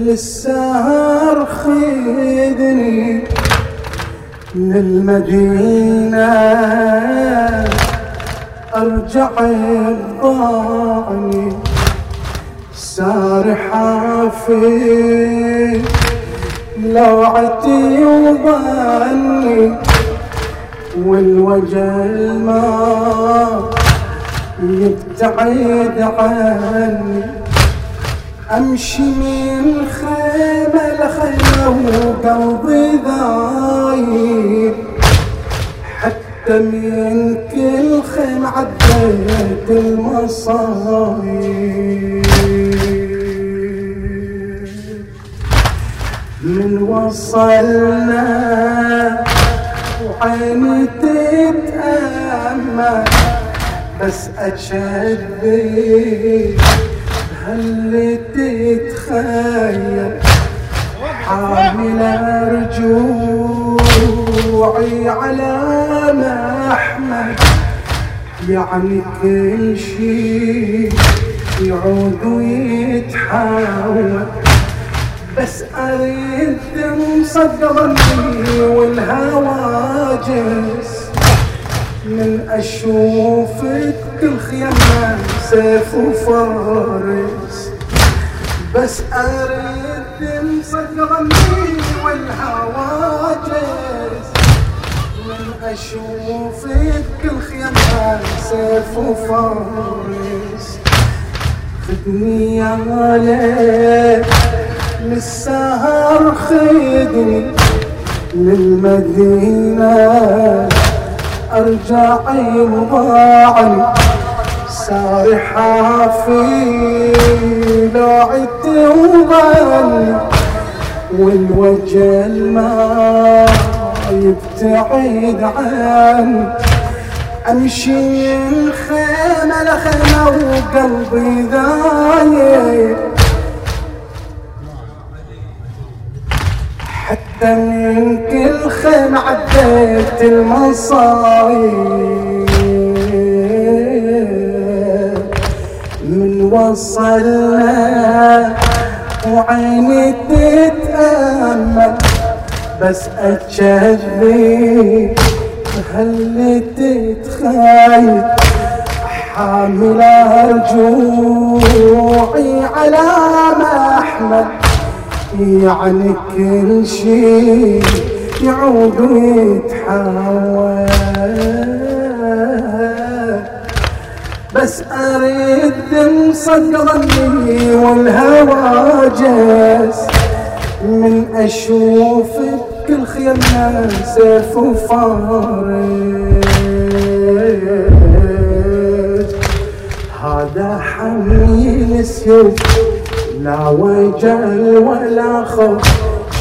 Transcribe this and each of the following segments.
للسهر خذني للمدينة. أرجع الضعني سارحة في لوعتي وظني والوجه ما يبتعد عني. أمشي من خيمة لخيمة وقلبي ضايق. حتى من كل خيمة عديت المصايب. من وصلنا وعيني تتأمل بس أشبه هل تتخيل حامل رجوعي على محمد. يعني كل شي يعود ويتحول. بس أريد مصدرني والهوى جس. من أشوفك كل خيمة سيف وفارس. بس اريد مصدرني والهوى جس من اشوفك كل خيمة سيف وفارس. خدني يا ليل للسهر خذني للمدينة أرجع يوضعني سارحة في لوعة وظني والوجه ما يبتعد عني أمشي من خيمة لخيمة وقلبي ذايب. حتى من كل خيم عديت المصايب. وصلنا وعيني تتأمل. بس أتشذي هل تتخيل. حامل رجوعي على محمد. يعني كل شي يعود ويتحول. بس اريد مصدرني والهوى جس من اشوفك كل خيمة سيف وفارس هذا حميل السيوف لا وجل ولا خوف.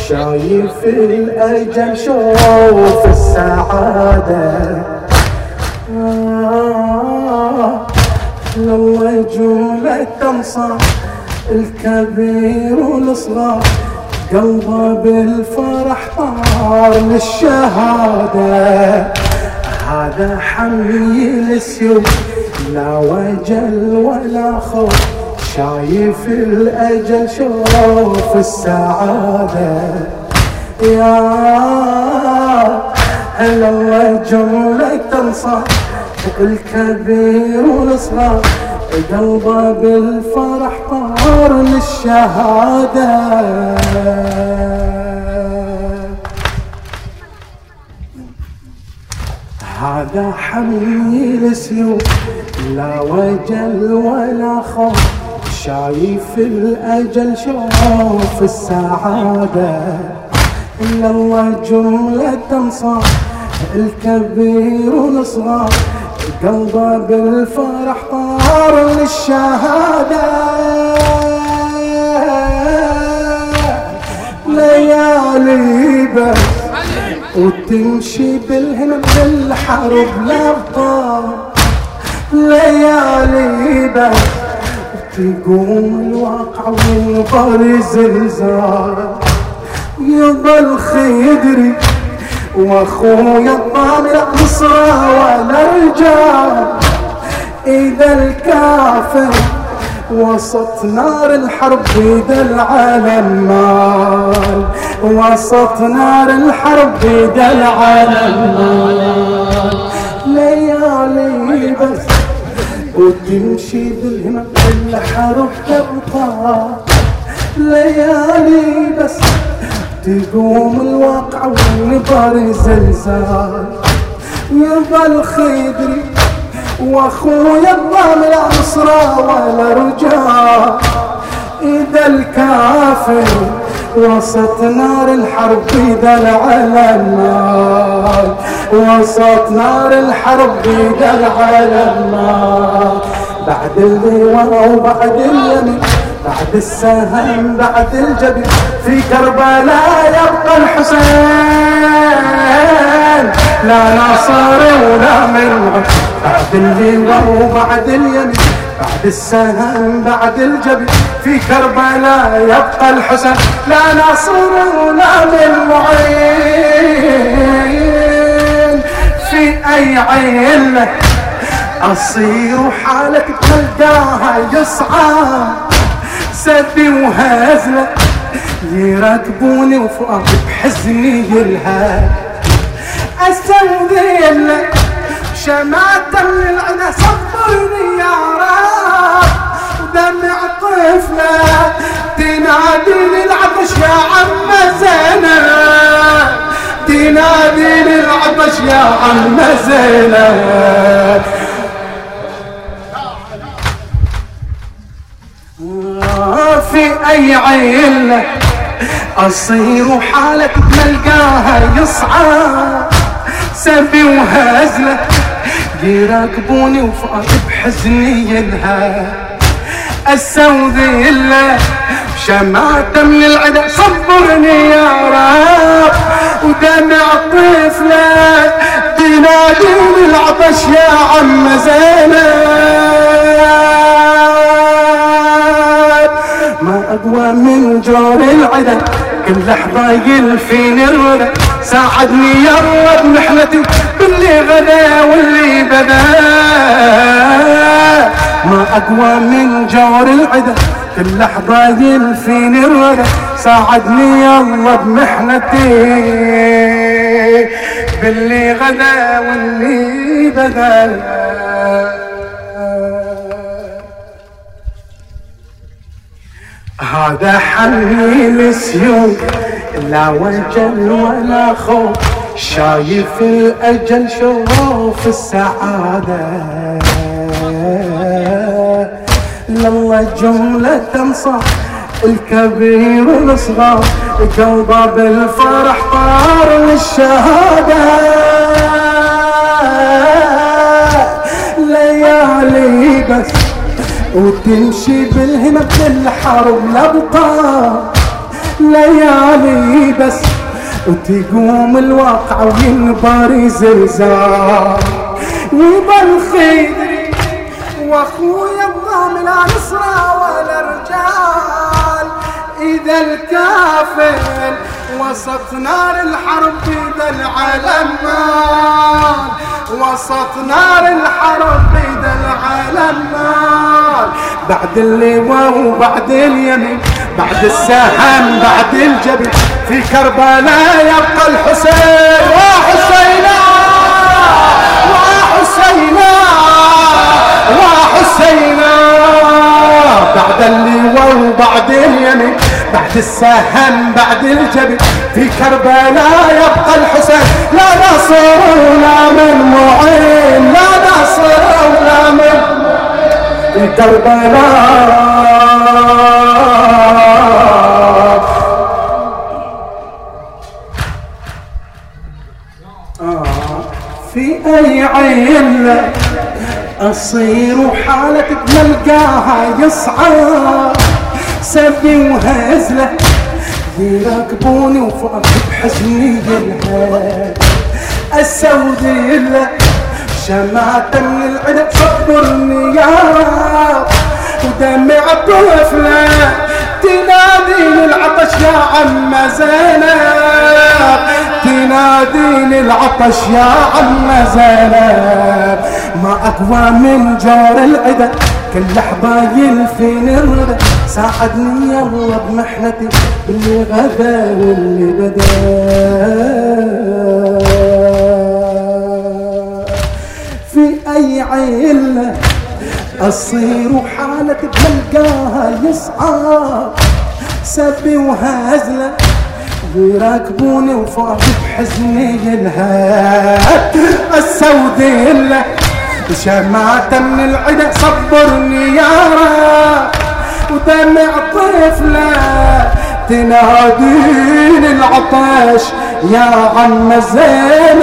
شايف الأجل شوف السعادة. لله جولة تنصر الكبير والصغار قلبه بالفرح طار للشهادة هذا حميل السيوف لا وجل ولا خوف شايف الأجل شوف السعادة. يا هل الله جملة تنصر الكبير والصغار قلبه بالفرح طار للشهادة. هذا حميل سيوف لا وجل ولا خوف. شايف الأجل شوف السعادة. إلا الله جملة تنصار الكبير والصغار. قلبه بالفرح طار للشهادة. ليالي بس. وتمشي بالهم بالحرب لابطال ليالي بس. تقوم الواقع وينظر زلزال. يضل خيدري واخويا الطامع نصره ولا رجال اذا الكافر وسط نار الحرب بيد العالم مال. وسط نار الحرب العالم مال. ليالي بس وتمشي بالهمة الحرب تبقى ليالي بس تقوم الواقع والنظر زلزال. يظل خدري واخويا الضام العصرة ولا رجال. إذا الكافر وسط نار الحرب إذا العلم وسط نار الحرب إذا العلم بعد اللواء وبعد اليمين بعد السهم بعد الجبين في كربلاء يبقى الحسين. لا ناصر ولا من بعد اللواء وبعد اليمين. بعد السهم بعد الجبين في كربلاء يبقى الحسين. لا ناصر ولا من معين في أي عين أصير حالك تلقاها يصعب سبي وهزلة. يراقبوني وفؤادي بحزني يلهى استوديل شمعت من العنا صبرني يا رب. ودمع طفلة. تناديني العطش يا عم زينب تناديني العطش يا عم زينب أي عين. اصير حالك تلقاها يصعب سبي وهزله يراقبوني وفاق بحزني يلها السودي إلا شمعت من العدا صبرني يا رب. ودمع طفلة تناديني العطش يا عم زينب من جور العدا كل لحظة يلفيني الردى ساعدني يا رب محنتي باللي غدا واللي بدا. ما أقوى من جور العدا كل لحظة يلفيني الردى ساعدني يا الله بمحنتي باللي غدا واللي بدا. هذا حميل السيوف لا وجل ولا خوف شايف الأجل شوف السعادة. لله جملة تنصح الكبير والصغار قلبه بالفرح طار للشهادة. وتمشي بالهمة بالحرب لبقى ليالي بس وتقوم الواقع وينبر زلزال. ويضل خيري واخويا الضام لا نصرى ولا رجال إذا الكافر وسط نار الحرب اذا العلم وسط نار الحرب اذا العلم بعد اللواء وبعد اليمين بعد السهم بعد الجبين. في كربلاء يبقى السهم بعد الجبين في كربلاء يبقى الحسين. لا نصر ولا من معين. لا نصر ولا من في كربلاء. في أي عين أصير حالتك ملقاها يصعب. سبي وهزله. يراقبوني وفوق بحزني الهاد السود شمعت من العدد صبرني يا رب. ودمع طفلة تناديني العطش يا عم زينب. تناديني العطش يا عم زينب. ما أقوى من جور العدا كل حبايل فين الردى ساعدني يلا بمحنتي اللي غدا واللي بدا. في أي عيلة أصير وحالة بلقاها يصعب سبي وهزلة ويراكبوني وفوق بحزني الهاد السوديلة شمعت من العدا صبرني يا رب ودمع طفلة تناديني العطش يا عم زينب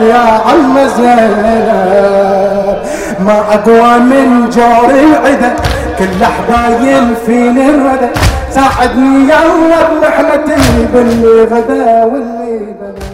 يا عم زينب. ما أقوى من جور العدا كل حبايل فيني الردى. ساعدني يا رب محنتي باللي غدا واللي بدا.